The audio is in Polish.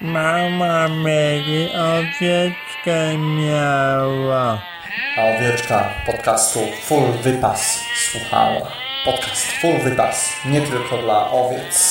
Mama Mary owieczkę miała. A owieczka podcastu Full Wypas słuchała. Podcast Full Wypas, nie tylko dla owiec.